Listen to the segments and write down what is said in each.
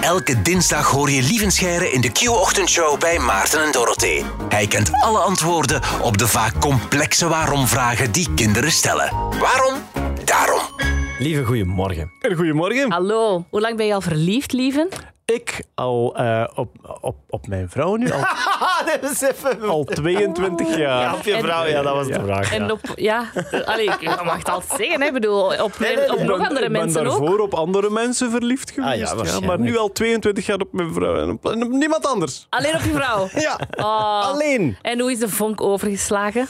Elke dinsdag hoor je Lievenscheire in de Q-ochtendshow bij Maarten en Dorothee. Hij kent alle antwoorden op de vaak complexe waarom-vragen die kinderen stellen. Waarom? Daarom. Lieve, goedemorgen. Goedemorgen. Hallo, hoe lang ben je al verliefd, lieve? Ik al eh, op, op, op mijn vrouw nu al, dat is even... al 22 Ja, jaar. op je En- vrouw, ja, dat was de Ja. vraag. En ja. op, ja, allee, ik mag het altijd zeggen, hè. Ik bedoel, op, nee, nee, op nog ben- andere ik ben mensen ook. daarvoor op andere mensen verliefd geweest. Ah, ja, ja, maar nu al 22 jaar op mijn vrouw en op, en op niemand anders. Alleen op je vrouw. Ja, Oh. alleen. En hoe is de vonk overgeslagen?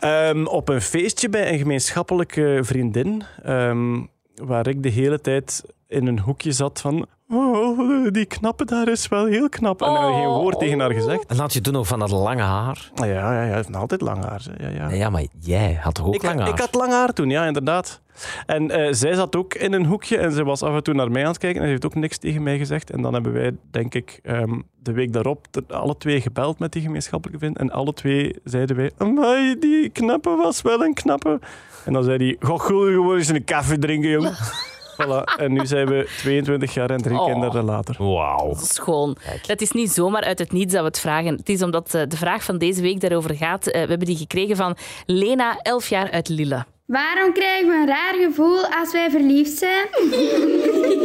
Ehm, op een feestje bij een gemeenschappelijke vriendin, ehm, waar ik de hele tijd in een hoekje zat van... Oh, die knappe daar is wel heel knap. En ik heb geen woord tegen haar gezegd. En had je toen nog van dat lange haar? Ja, ja, ja, hij heeft nog altijd lang haar. Ja, ja. Nee, ja, maar jij had toch ook Ik, lang haar? ik had lang haar toen, ja, inderdaad. En eh, zij zat ook in een hoekje en ze was af en toe naar mij aan het kijken en ze heeft ook niks tegen mij gezegd. En dan hebben wij, denk ik, ehm, de week daarop alle twee gebeld met die gemeenschappelijke vriend. En alle twee zeiden wij, amai, die knappe was wel een knappe. En dan zei hij, goh, goed, gewoon eens een koffie drinken, jong. voilà. En nu zijn we 22 jaar en drie Oh. kinderen later. Wauw. Schoon. Het is niet zomaar uit het niets dat we het vragen. Het is omdat eh, de vraag van deze week daarover gaat. Eh, we hebben die gekregen van Lena, 11 jaar uit Lille. Waarom krijgen we een raar gevoel als wij verliefd zijn?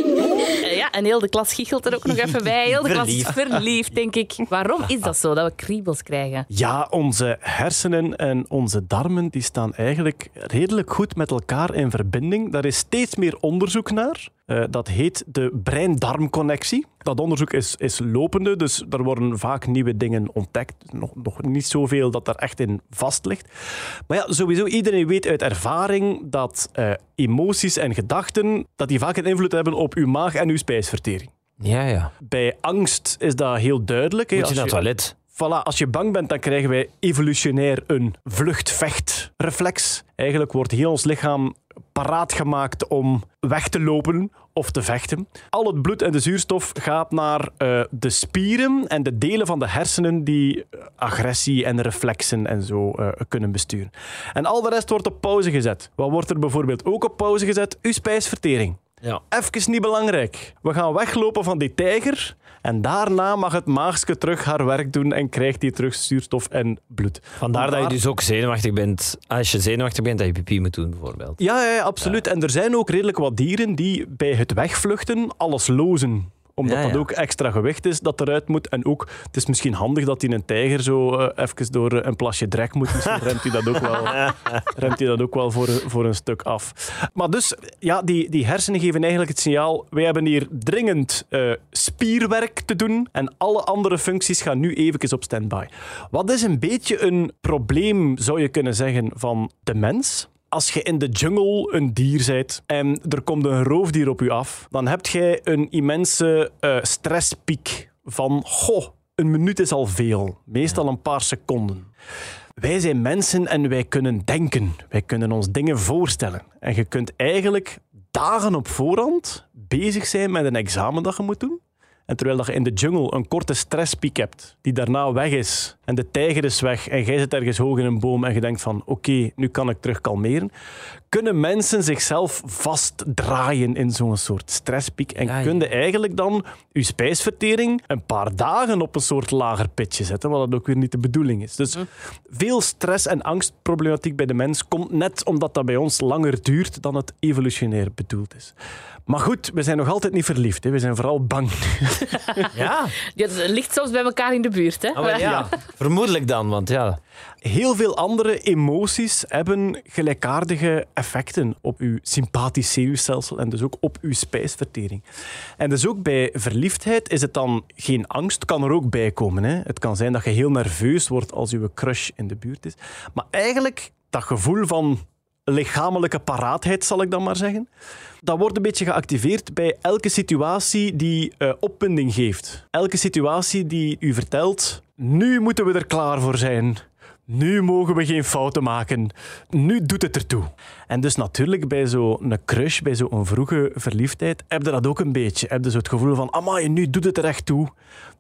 En heel de klas giechelt er ook nog even bij. Heel de klas is Verliefd. verliefd, denk ik. Waarom is dat zo, dat we kriebels krijgen? Ja, onze hersenen en onze darmen die staan eigenlijk redelijk goed met elkaar in verbinding. Daar is steeds meer onderzoek naar. Eh, dat heet de brein-darmconnectie. Dat onderzoek is, is lopende, dus er worden vaak nieuwe dingen ontdekt. Nog, nog niet zoveel dat er echt in vast ligt. Maar ja, sowieso, iedereen weet uit ervaring dat eh, emoties en gedachten dat die vaak een invloed hebben op uw maag en uw spijsvertering. Ja, ja. Bij angst is dat heel duidelijk. Moet je naar het toilet? Voilà, als je bang bent, dan krijgen wij evolutionair een vlucht-vecht-reflex. Eigenlijk wordt heel ons lichaam paraat gemaakt om weg te lopen of te vechten. Al het bloed en de zuurstof gaat naar eh, de spieren en de delen van de hersenen die eh, agressie en reflexen en zo eh, kunnen besturen. En al de rest wordt op pauze gezet. Wat wordt er bijvoorbeeld ook op pauze gezet? Uw spijsvertering. Ja. Even niet belangrijk. We gaan weglopen van die tijger en daarna mag het maagske terug haar werk doen en krijgt hij terug zuurstof en bloed. Vandaar dat je dus ook zenuwachtig bent. Als je zenuwachtig bent, dat je pipi moet doen, bijvoorbeeld. Ja, ja, ja, absoluut. En er zijn ook redelijk wat dieren die bij het wegvluchten alles lozen omdat Ja, dat ook extra gewicht is dat eruit moet. En ook, het is misschien handig dat hij een tijger zo eh, even door eh, een plasje drek moet. Misschien remt hij dat ook wel, remt hij dat ook wel voor, een- voor een stuk af. Maar dus, ja, die, die hersenen geven eigenlijk het signaal, wij hebben hier dringend eh, spierwerk te doen en alle andere functies gaan nu even op standby. Wat is een beetje een probleem, zou je kunnen zeggen, van de mens? Als je in de jungle een dier bent en er komt een roofdier op je af, dan heb jij een immense eh, stresspiek van, goh, een minuut is al veel. Meestal een paar seconden. Wij zijn mensen en wij kunnen denken. Wij kunnen ons dingen voorstellen. En je kunt eigenlijk dagen op voorhand bezig zijn met een examen dat je moet doen. En terwijl dat je in de jungle een korte stresspiek hebt, die daarna weg is, en de tijger is weg, en jij zit ergens hoog in een boom en je denkt van, oké, nu kan ik terug kalmeren, kunnen mensen zichzelf vastdraaien in zo'n soort stresspiek. En Ja, ja. kun je eigenlijk dan je spijsvertering een paar dagen op een soort lager pitje zetten, wat dat ook weer niet de bedoeling is. Dus veel stress- en angstproblematiek bij de mens komt net omdat dat bij ons langer duurt dan het evolutionair bedoeld is. Maar goed, we zijn nog altijd niet verliefd. Hè. We zijn vooral bang. Ja, Ja, het ligt soms bij elkaar in de buurt, hè? Ah, maar ja. Vermoedelijk dan, want ja. Heel veel andere emoties hebben gelijkaardige effecten op uw sympathisch zenuwstelsel en dus ook op uw spijsvertering. En dus ook bij verliefdheid is het dan geen angst, kan er ook bij komen. Hè. Het kan zijn dat je heel nerveus wordt als uw crush in de buurt is. Maar eigenlijk dat gevoel van lichamelijke paraatheid, zal ik dan maar zeggen, dat wordt een beetje geactiveerd bij elke situatie die eh, opwinding geeft. Elke situatie die u vertelt, nu moeten we er klaar voor zijn. Nu mogen we geen fouten maken. Nu doet het ertoe. En dus natuurlijk bij zo'n crush, bij zo'n vroege verliefdheid, heb je dat ook een beetje. Heb je zo het gevoel van, amai, nu doet het er echt toe.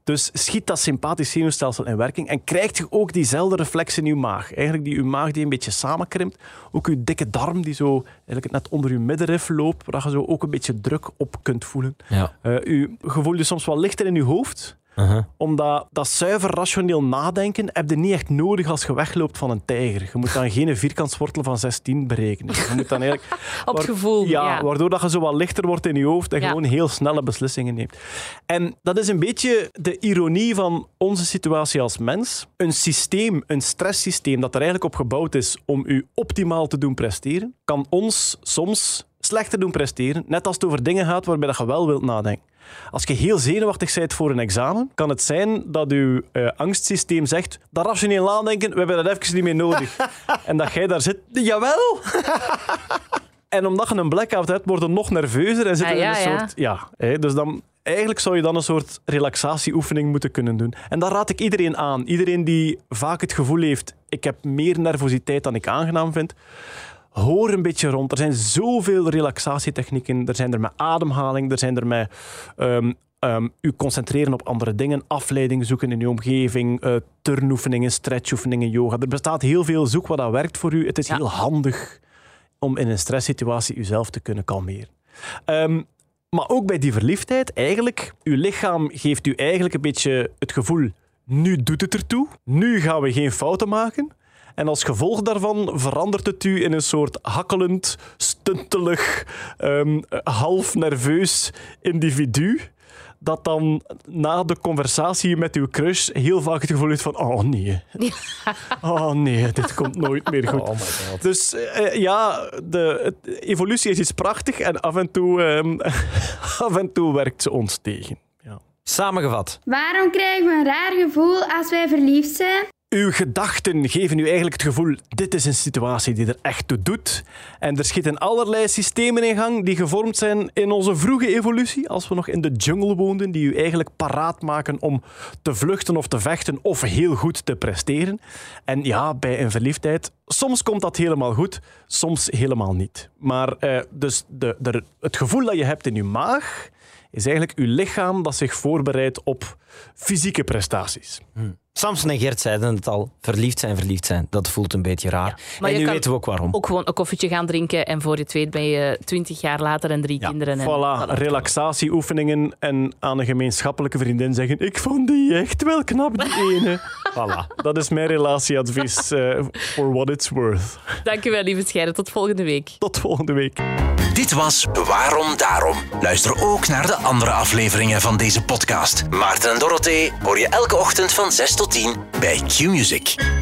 Dus schiet dat sympathisch zenuwstelsel in werking en krijgt je ook diezelfde reflex in je maag. Eigenlijk die je maag die een beetje samenkrimpt. Ook je dikke darm die zo eigenlijk net onder je middenrif loopt, waar je zo ook een beetje druk op kunt voelen. Ja. Uh, je gevoel je soms wel lichter in je hoofd. Uh-huh. Omdat dat zuiver rationeel nadenken heb je niet echt nodig als je wegloopt van een tijger. Je moet dan geen vierkantswortel van 16 berekenen. Je moet dan eigenlijk, Op gevoel. Ja, ja. waardoor dat je zo wat lichter wordt in je hoofd en Ja. gewoon heel snelle beslissingen neemt. En dat is een beetje de ironie van onze situatie als mens. Een systeem, een stresssysteem dat er eigenlijk op gebouwd is om u optimaal te doen presteren, kan ons soms slechter doen presteren, net als het over dingen gaat waarbij dat je wel wilt nadenken. Als je heel zenuwachtig bent voor een examen, kan het zijn dat je eh, angstsysteem zegt dat rationeel nadenken, we hebben dat even niet meer nodig. en dat jij daar zit, jawel! en omdat je een blackout hebt, word je nog nerveuzer en zit je Ah, ja, in een ja. soort... Ja, hè, dus dan... Eigenlijk zou je dan een soort relaxatieoefening moeten kunnen doen. En dat raad ik iedereen aan. Iedereen die vaak het gevoel heeft, ik heb meer nervositeit dan ik aangenaam vind, hoor een beetje rond. Er zijn zoveel relaxatietechnieken. Er zijn er met ademhaling, er zijn er met ehm, ehm, u concentreren op andere dingen, afleiding zoeken in uw omgeving, eh turnoefeningen, stretchoefeningen, yoga. Er bestaat heel veel. Zoek wat dat werkt voor u. Het is Ja. heel handig om in een stresssituatie uzelf te kunnen kalmeren. Ehm, maar ook bij die verliefdheid, eigenlijk, uw lichaam geeft u eigenlijk een beetje het gevoel, nu doet het ertoe, nu gaan we geen fouten maken. En als gevolg daarvan verandert het u in een soort hakkelend, stuntelig, ehm, half nerveus individu. Dat dan na de conversatie met uw crush heel vaak het gevoel heeft van: oh nee, oh nee, dit komt nooit meer goed. Oh my god. Dus eh, ja, de, evolutie is iets prachtig en af en toe, ehm, af en toe werkt ze ons tegen. Ja. Samengevat. Waarom krijgen we een raar gevoel als wij verliefd zijn? Uw gedachten geven u eigenlijk het gevoel, dit is een situatie die er echt toe doet. En er schieten allerlei systemen in gang die gevormd zijn in onze vroege evolutie, als we nog in de jungle woonden, die u eigenlijk paraat maken om te vluchten of te vechten of heel goed te presteren. En ja, bij een verliefdheid, soms komt dat helemaal goed, soms helemaal niet. Maar eh, dus de, de, het gevoel dat je hebt in je maag, is eigenlijk uw lichaam dat zich voorbereidt op fysieke prestaties. Samson en Gert zeiden het al. Verliefd zijn, verliefd zijn. Dat voelt een beetje raar. Maar en nu weten we ook waarom. Ook gewoon een koffietje gaan drinken en voor je het weet ben je twintig jaar later en drie kinderen. En, Voilà, relaxatieoefeningen en aan een gemeenschappelijke vriendin zeggen ik vond die echt wel knap, die ene. voilà, dat is mijn relatieadvies eh, for what it's worth. Dankjewel, lieve Scheiden. Tot volgende week. Tot volgende week. Dit was Waarom Daarom. Luister ook naar de andere afleveringen van deze podcast. Maarten en Dorothee hoor je elke ochtend van 6 tot 10 bij Q-Music.